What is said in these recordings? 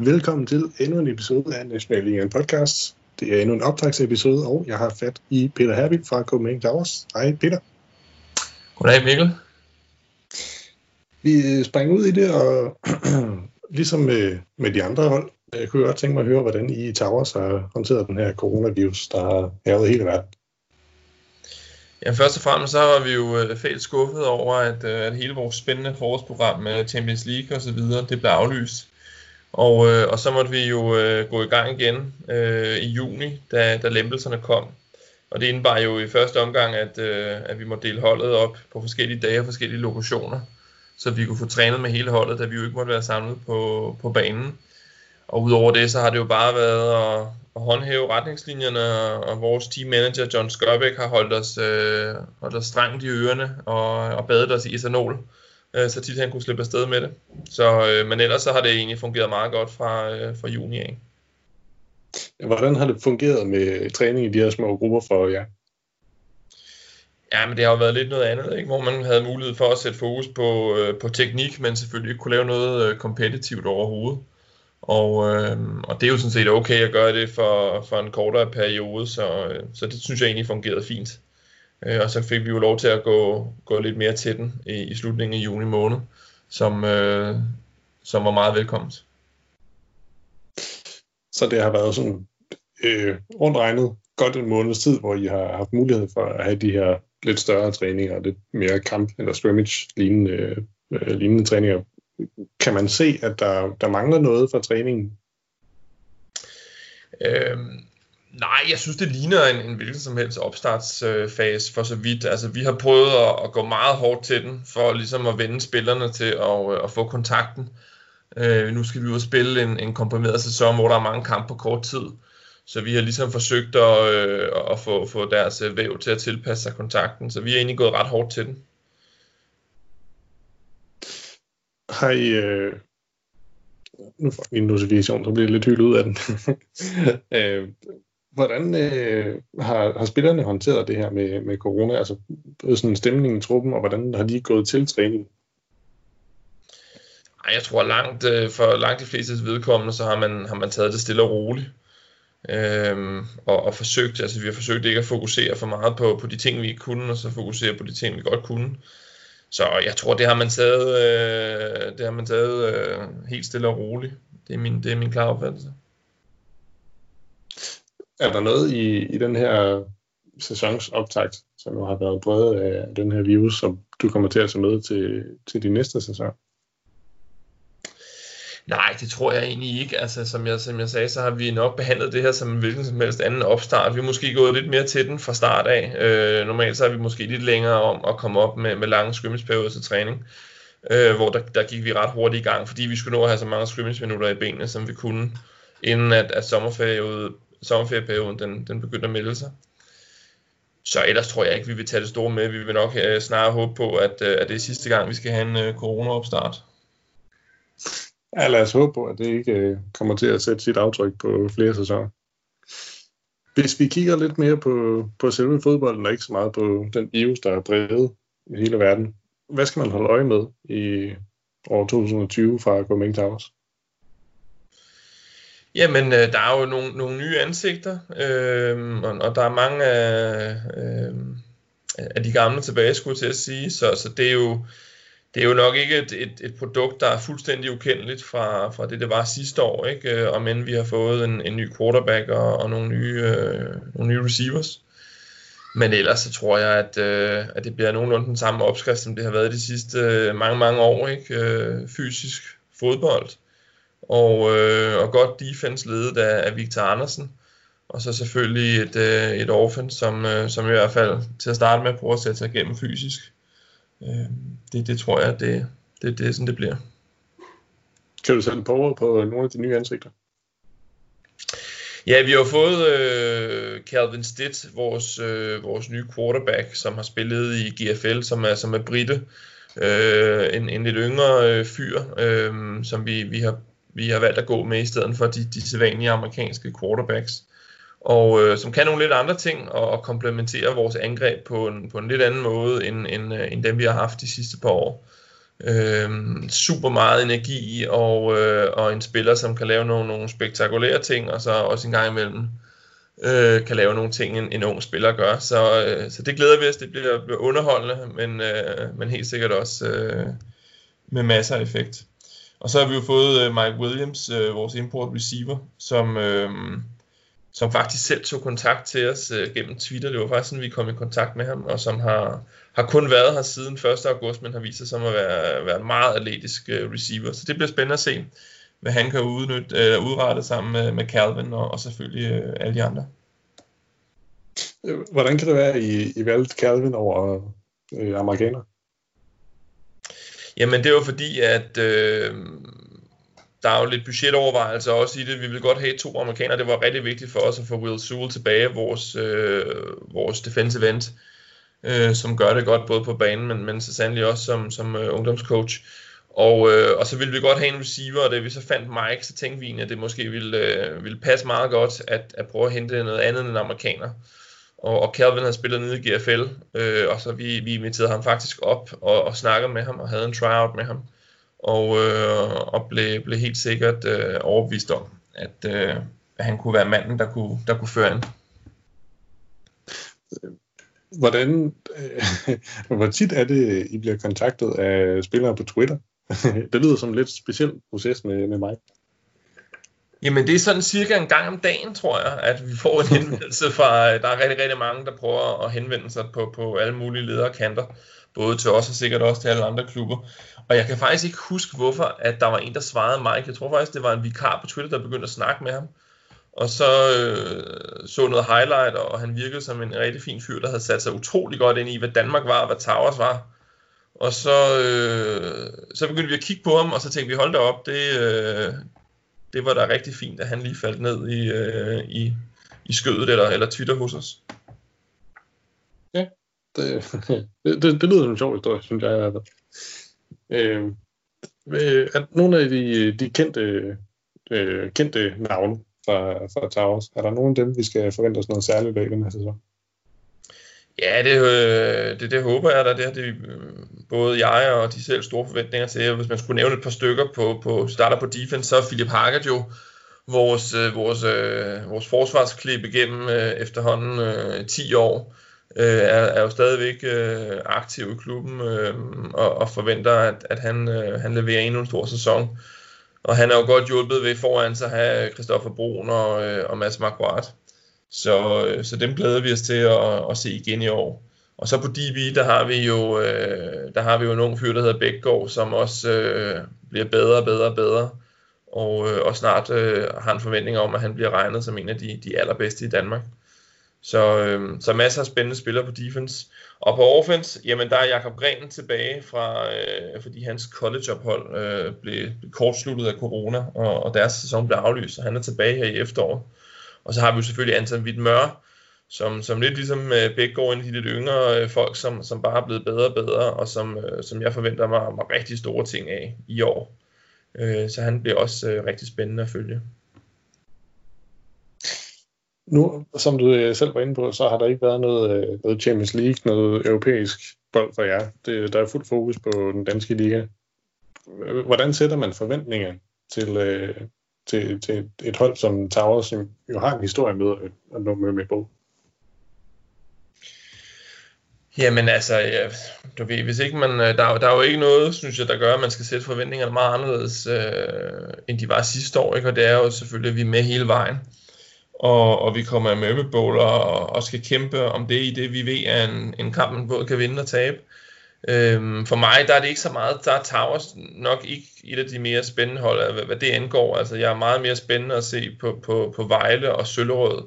Velkommen til endnu en episode af National Ligaen Podcast. Det er endnu en optagsepisode, og jeg har fat i Peter Herbig fra Copenhagen Towers. Hej Peter. Goddag Mikkel. Vi springer ud i det, og ligesom med, med de andre hold, jeg kunne godt tænke mig at høre, hvordan I i Towers har håndteret den her coronavirus, der har hævet hele verden. Ja, først og fremmest så var vi jo øh, fælles skuffet over, at, øh, at hele vores spændende forårsprogram med Champions League og så videre, det blev aflyst. Og, øh, og så måtte vi jo øh, gå i gang igen øh, i juni, da, da lempelserne kom. Og det indebar jo i første omgang, at, øh, at vi måtte dele holdet op på forskellige dage og forskellige lokationer, så vi kunne få trænet med hele holdet, da vi jo ikke måtte være samlet på, på banen. Og udover det, så har det jo bare været at, at håndhæve retningslinjerne, og vores team manager John Skørbæk har holdt os, øh, holdt os strengt i ørerne og, og badet os i etanol, øh, så tit han kunne slippe afsted med det. Så, øh, men ellers så har det egentlig fungeret meget godt fra, øh, fra juni af. Hvordan har det fungeret med træning i de her små grupper for jer? Ja, men det har jo været lidt noget andet, ikke? hvor man havde mulighed for at sætte fokus på, øh, på teknik, men selvfølgelig ikke kunne lave noget øh, kompetitivt overhovedet. Og, øh, og det er jo sådan set okay at gøre det for, for en kortere periode, så, øh, så det synes jeg egentlig fungerede fint. Øh, og så fik vi jo lov til at gå, gå lidt mere til den i, i slutningen af juni måned, som, øh, som var meget velkomment. Så det har været sådan øh, rundt regnet godt en måneds tid, hvor I har haft mulighed for at have de her lidt større træninger, lidt mere kamp- eller scrimmage-lignende øh, lignende træninger kan man se, at der, der mangler noget fra træningen? Øhm, nej, jeg synes, det ligner en, en hvilken som helst opstartsfase øh, for så vidt. Altså, vi har prøvet at, at gå meget hårdt til den, for ligesom at vende spillerne til at, øh, at få kontakten. Øh, nu skal vi ud og spille en, en komprimeret sæson, hvor der er mange kampe på kort tid. Så vi har ligesom forsøgt at, øh, at få, få deres øh, væv til at tilpasse sig kontakten. Så vi er egentlig gået ret hårdt til den. har I... Øh, nu får vi en notifikation, så bliver det lidt hyldet ud af den. øh, hvordan øh, har, har spillerne håndteret det her med, med corona? Altså sådan stemningen i truppen, og hvordan har de gået til træning? Ej, jeg tror langt, øh, for langt de fleste vedkommende, så har man, har man taget det stille og roligt. Øhm, og, og forsøgt, altså vi har forsøgt ikke at fokusere for meget på, på de ting, vi ikke kunne, og så fokusere på de ting, vi godt kunne. Så jeg tror, det har man taget, øh, det har man taget øh, helt stille og roligt. Det er min, det er min klare opfattelse. Er der noget i, i den her sæsonsoptakt, som nu har været brødet af den her virus, som du kommer til at tage med til, til din næste sæson? Nej, det tror jeg egentlig ikke. Altså, som jeg, som jeg sagde, så har vi nok behandlet det her som en hvilken som helst anden opstart. Vi er måske gået lidt mere til den fra start af. Øh, normalt så er vi måske lidt længere om at komme op med, med lange scrimmage til træning. Øh, hvor der, der gik vi ret hurtigt i gang, fordi vi skulle nå at have så mange scrimmage-minutter i benene, som vi kunne, inden at, at sommerferien sommerferieperioden den, den begynder at melde sig. Så ellers tror jeg ikke, vi vil tage det store med. Vi vil nok uh, snarere håbe på, at, uh, at det er sidste gang, vi skal have en uh, corona-opstart. Ja, lad os håbe på, at det ikke øh, kommer til at sætte sit aftryk på flere sæsoner. Hvis vi kigger lidt mere på, på selve fodbolden, og ikke så meget på den virus, der er drevet i hele verden, hvad skal man holde øje med i år 2020 fra Copenhagen Towers? Jamen, øh, der er jo nogle, nogle nye ansigter, øh, og, og der er mange af, øh, af de gamle tilbage, skulle til at sige, så, så det er jo det er jo nok ikke et, et, et produkt, der er fuldstændig ukendeligt fra, fra det, det var sidste år, ikke? Og om end vi har fået en, en ny quarterback og, og nogle, nye, øh, nogle nye receivers. Men ellers så tror jeg, at, øh, at det bliver nogenlunde den samme opskrift, som det har været de sidste øh, mange, mange år. Ikke? Øh, fysisk fodbold og, øh, og godt defense ledet af, af Victor Andersen. Og så selvfølgelig et, øh, et offense, som, øh, som i hvert fald til at starte med prøver at sætte sig igennem fysisk. Øh, det, det tror jeg, det, det, det er sådan, det bliver. Kan du sætte på på nogle af de nye ansigter? Ja, vi har fået øh, Calvin Stitt, vores, øh, vores nye quarterback, som har spillet i GFL, som er, som er britte. Øh, en, en lidt yngre øh, fyr, øh, som vi, vi, har, vi har valgt at gå med i stedet for de, de sædvanlige amerikanske quarterbacks og øh, som kan nogle lidt andre ting og, og komplementere vores angreb på en, på en lidt anden måde end, end, øh, end dem vi har haft de sidste par år. øh, super meget energi og, øh, og en spiller, som kan lave nogle, nogle spektakulære ting, og så også en gang imellem øh, kan lave nogle ting, en, en ung spiller gør. Så, øh, så det glæder vi os, det bliver, bliver underholdende, men, øh, men helt sikkert også øh, med masser af effekt. Og så har vi jo fået øh, Mike Williams, øh, vores import receiver, som, øh, som faktisk selv tog kontakt til os øh, gennem Twitter. Det var faktisk sådan, vi kom i kontakt med ham, og som har, har kun været her siden 1. august, men har vist sig som at være, være en meget atletisk øh, receiver. Så det bliver spændende at se, hvad han kan udnytte, øh, udrette sammen med, med Calvin og, og selvfølgelig øh, alle de andre. Øh, hvordan kan det være, at I, I valgte Calvin over øh, amerikaner? Jamen det var fordi, at øh, der er jo lidt budgetovervejelser også i det. Vi vil godt have to amerikanere. Det var rigtig vigtigt for os at få Will Sewell tilbage, vores, øh, vores defensive end, øh, som gør det godt både på banen, men, men så sandelig også som, som øh, ungdomscoach. Og, øh, og så ville vi godt have en receiver, og da vi så fandt Mike, så tænkte vi at det måske ville, øh, ville passe meget godt at, at prøve at hente noget andet end amerikaner. amerikaner. Og, og Calvin havde spillet nede i GFL, øh, og så vi, vi inviterede ham faktisk op og, og snakkede med ham og havde en tryout med ham. Og, øh, og blev, blev helt sikkert øh, overbevist om, at, øh, at han kunne være manden, der kunne, der kunne føre ind. Hvordan, øh, hvor tit er det, I bliver kontaktet af spillere på Twitter? det lyder som en lidt speciel proces med, med mig. Jamen det er sådan cirka en gang om dagen, tror jeg, at vi får en henvendelse fra, der er rigtig, rigtig mange, der prøver at henvende sig på, på alle mulige lederkanter, både til os og sikkert også til alle andre klubber. Og jeg kan faktisk ikke huske, hvorfor at der var en, der svarede Mike. Jeg tror faktisk, det var en vikar på Twitter, der begyndte at snakke med ham. Og så øh, så noget highlight, og han virkede som en rigtig fin fyr, der havde sat sig utrolig godt ind i, hvad Danmark var og hvad Towers var. Og så, øh, så begyndte vi at kigge på ham, og så tænkte vi, hold da op, det, øh, det var da rigtig fint, at han lige faldt ned i, øh, i, i skødet eller, eller Twitter hos os. Ja, det, det, det, det lyder som en sjov historie, synes jeg i hvert fald. Øh, øh er nogle af de, de kendte, øh, kendte navne fra, fra Towers, er der nogen af dem, vi skal forvente os noget særligt af i den her sæson? Ja, det, øh, det, det håber jeg da. Det har det, øh, både jeg og de selv store forventninger til. Hvis man skulle nævne et par stykker på, på starter på defense, så er Philip Hargert jo vores, øh, vores, øh, vores forsvarsklip igennem øh, efterhånden øh, 10 år. Øh, er, er jo stadigvæk øh, aktiv i klubben øh, og, og forventer, at, at han, øh, han leverer endnu en stor sæson. Og han er jo godt hjulpet ved foran sig at have Christoffer Brun og, øh, og Mads Marquardt. Så, øh, så dem glæder vi os til at, at se igen i år. Og så på DB, der har vi jo, øh, der har vi jo en ung fyr, der hedder Bækgaard, som også øh, bliver bedre og bedre og bedre. Og, øh, og snart øh, har en forventning om, at han bliver regnet som en af de, de allerbedste i Danmark. Så, øh, så masser af spændende spillere på defense. Og på offense, jamen der er Jakob Gren tilbage fra, øh, fordi hans collegeophold øh, blev kortsluttet af corona, og, og deres sæson blev aflyst, så han er tilbage her i efteråret. Og så har vi jo selvfølgelig Anton Wittmør, som, som lidt ligesom øh, begge går ind i de lidt yngre øh, folk, som, som bare er blevet bedre og bedre, og som, øh, som jeg forventer mig, mig rigtig store ting af i år. Øh, så han bliver også øh, rigtig spændende at følge. Nu, som du øh, selv var inde på, så har der ikke været noget, øh, noget Champions League, noget europæisk bold for jer. Det, der er fuld fokus på den danske liga. Hvordan sætter man forventninger til, øh, til, til et hold som Towers, som jo har en historie med at nå med med på? Jamen altså, ja, du ved, hvis ikke man, øh, der, der er jo ikke noget, synes jeg, der gør, at man skal sætte forventningerne meget anderledes, øh, end de var sidste år, ikke? og det er jo selvfølgelig, at vi er med hele vejen, og, og vi kommer med med bowler og, og skal kæmpe om det i det, vi ved, at en, en kamp man både kan vinde og tabe. Øhm, for mig, der er det ikke så meget, der er Towers nok ikke et af de mere spændende hold, hvad, hvad det angår. Altså, jeg er meget mere spændende at se på, på, på Vejle og Søllerød,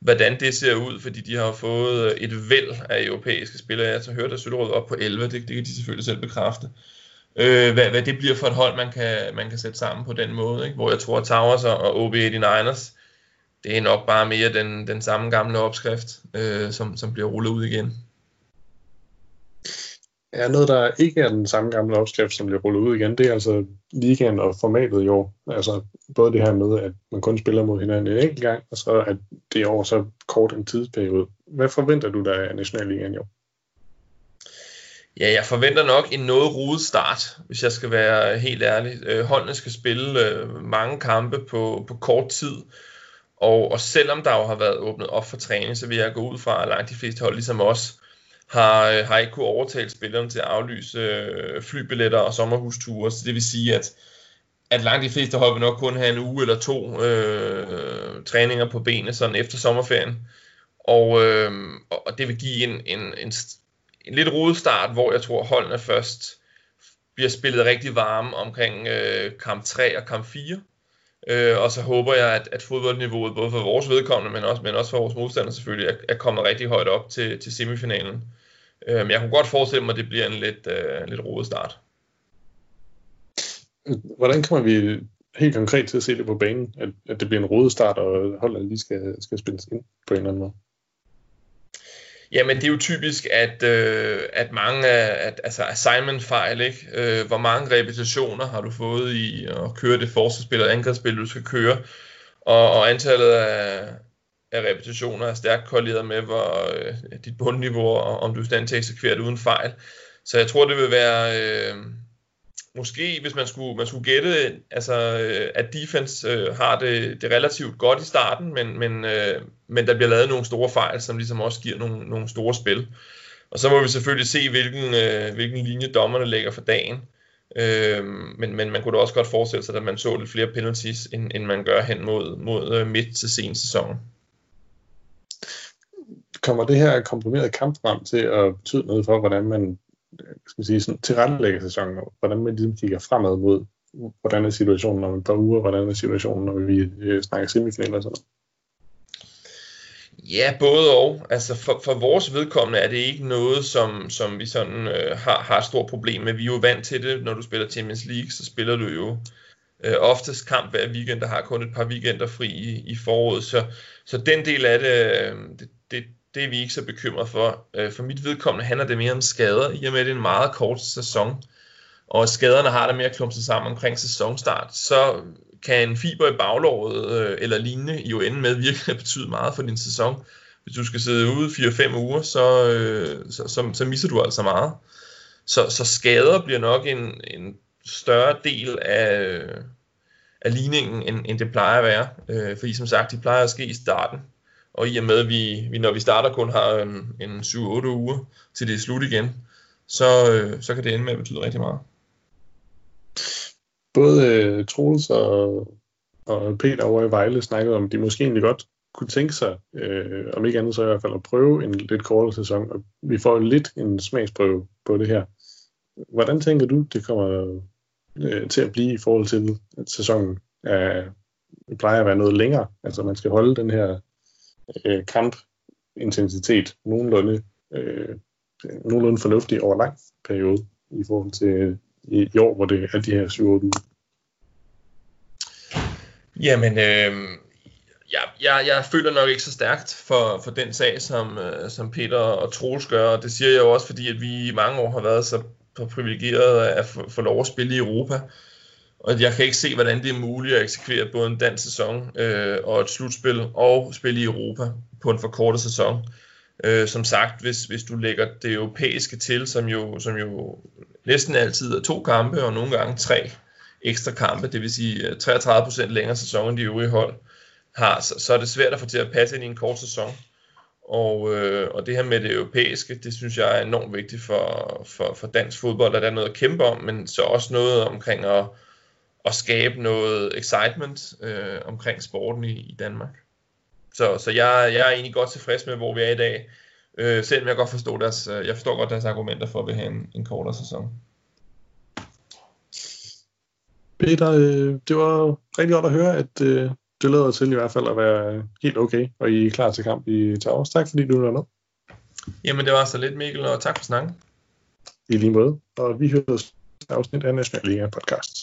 hvordan det ser ud, fordi de har fået et væld af europæiske spillere. Jeg har hørt, at Søllerød op på 11, det, det kan de selvfølgelig selv bekræfte. Øh, hvad, hvad det bliver for et hold, man kan, man kan sætte sammen på den måde, ikke? hvor jeg tror, at Towers og OB89ers, det er nok bare mere den, den samme gamle opskrift, øh, som, som bliver rullet ud igen. Ja, noget, der ikke er den samme gamle opskrift, som bliver rullet ud igen, det er altså ligaen og formatet i år. Altså både det her med, at man kun spiller mod hinanden en enkelt gang, og så at det er år så kort en tidsperiode. Hvad forventer du der af Nationalligaen i år? Ja, jeg forventer nok en noget rodet start, hvis jeg skal være helt ærlig. Øh, holdene skal spille øh, mange kampe på, på kort tid, og, og selvom der jo har været åbnet op for træning, så vil jeg gå ud fra, at langt de fleste hold, ligesom os, har, øh, har ikke kunne overtale spillerne til at aflyse øh, flybilletter og sommerhusture. Så det vil sige, at, at langt de fleste hold vil nok kun have en uge eller to øh, træninger på benene sådan efter sommerferien. Og, øh, og det vil give en, en, en, en lidt rodet start, hvor jeg tror holdene først bliver spillet rigtig varme omkring øh, kamp 3 og kamp 4. Øh, og så håber jeg, at, at fodboldniveauet, både for vores vedkommende, men også, men også for vores modstandere selvfølgelig, er, er kommet rigtig højt op til, til semifinalen. Øh, men jeg kunne godt forestille mig, at det bliver en lidt, øh, lidt rodet start. Hvordan kommer vi helt konkret til at se det på banen, at, at det bliver en rodet start, og holdet lige skal, skal spilles ind på en eller anden måde? Jamen, det er jo typisk, at, øh, at mange af, at, altså assignment-fejl, ikke? Øh, hvor mange repetitioner har du fået i at køre det forsvarsspil og angrebsspil, du skal køre, og, og antallet af, af repetitioner er stærkt korreleret med, hvor øh, dit bundniveau, og om du er stand til at eksekvere det uden fejl. Så jeg tror, det vil være... Øh, måske, hvis man skulle, man skulle gætte, altså, øh, at defense øh, har det, det relativt godt i starten, men, men, øh, men der bliver lavet nogle store fejl, som ligesom også giver nogle, nogle store spil. Og så må vi selvfølgelig se, hvilken, øh, hvilken linje dommerne lægger for dagen. Øh, men, men man kunne da også godt forestille sig, at man så lidt flere penalties, end, end man gør hen mod, mod øh, midt til sen sæson. Kommer det her komprimerede kampprogram til at betyde noget for, hvordan man skal man sige, sådan, tilrettelægger sæsonen, og hvordan man ligesom kigger fremad mod, hvordan er situationen om et par uger, hvordan er situationen, når vi øh, snakker semifinaler og sådan noget. Ja, både og. Altså for, for vores vedkommende er det ikke noget, som, som vi sådan øh, har, har et stort problem med. Vi er jo vant til det, når du spiller Champions League, så spiller du jo øh, oftest kamp hver weekend, der har kun et par weekender fri i, i foråret. Så, så den del af det, øh, det, det, er vi ikke så bekymret for. Øh, for mit vedkommende handler det mere om skader, i og med at det er en meget kort sæson, og skaderne har det mere at klumpe sig sammen omkring sæsonstart, så kan en fiber i baglåret øh, eller lignende jo ende med virkelig at betyde meget for din sæson. Hvis du skal sidde ude 4-5 uger, så, øh, så, så, så misser du altså meget. Så, så skader bliver nok en, en større del af, af ligningen, end, end det plejer at være. Øh, fordi som sagt, de plejer at ske i starten. Og i og med, at vi, vi når vi starter kun har øhm, en, en 7-8 uger til det er slut igen, så, øh, så kan det ende med at betyde rigtig meget. Både øh, Troels og, og Peter over i Vejle snakkede om, at de måske egentlig godt kunne tænke sig, øh, om ikke andet så i hvert fald at prøve en lidt kortere sæson, og vi får lidt en smagsprøve på det her. Hvordan tænker du, det kommer øh, til at blive i forhold til, at sæsonen er, plejer at være noget længere? Altså man skal holde den her øh, kampintensitet nogenlunde, øh, nogenlunde fornuftig over lang periode i forhold til øh, i, i år, hvor det er de her 7-8 uger. Jamen, øh, jeg, jeg, jeg føler nok ikke så stærkt for, for den sag, som, øh, som Peter og Troels gør, og det siger jeg jo også, fordi at vi i mange år har været så privilegeret at få, få lov at spille i Europa. Og jeg kan ikke se, hvordan det er muligt at eksekvere både en dansk sæson øh, og et slutspil og spille i Europa på en forkortet sæson. Øh, som sagt, hvis, hvis du lægger det europæiske til, som jo, som jo næsten altid er to kampe og nogle gange tre ekstra kampe, det vil sige øh, 33% længere sæson end de øvrige hold, har, så, så er det svært at få til at passe ind i en kort sæson. Og, øh, og det her med det europæiske, det synes jeg er enormt vigtigt for, for, for dansk fodbold, at der er noget at kæmpe om, men så også noget omkring at at skabe noget excitement øh, omkring sporten i, i Danmark. Så, så jeg, jeg er egentlig godt tilfreds med, hvor vi er i dag, øh, selvom jeg godt forstår deres, øh, jeg forstår godt deres argumenter for at vi have en, en kortere sæson. Peter, øh, det var rigtig godt at høre, at øh, det lader til i hvert fald at være helt okay, og I er klar til kamp i Towers. Tak fordi du var med. Jamen det var så lidt Mikkel, og tak for snakken. I lige måde, og vi hører afsnit af National Liga podcast.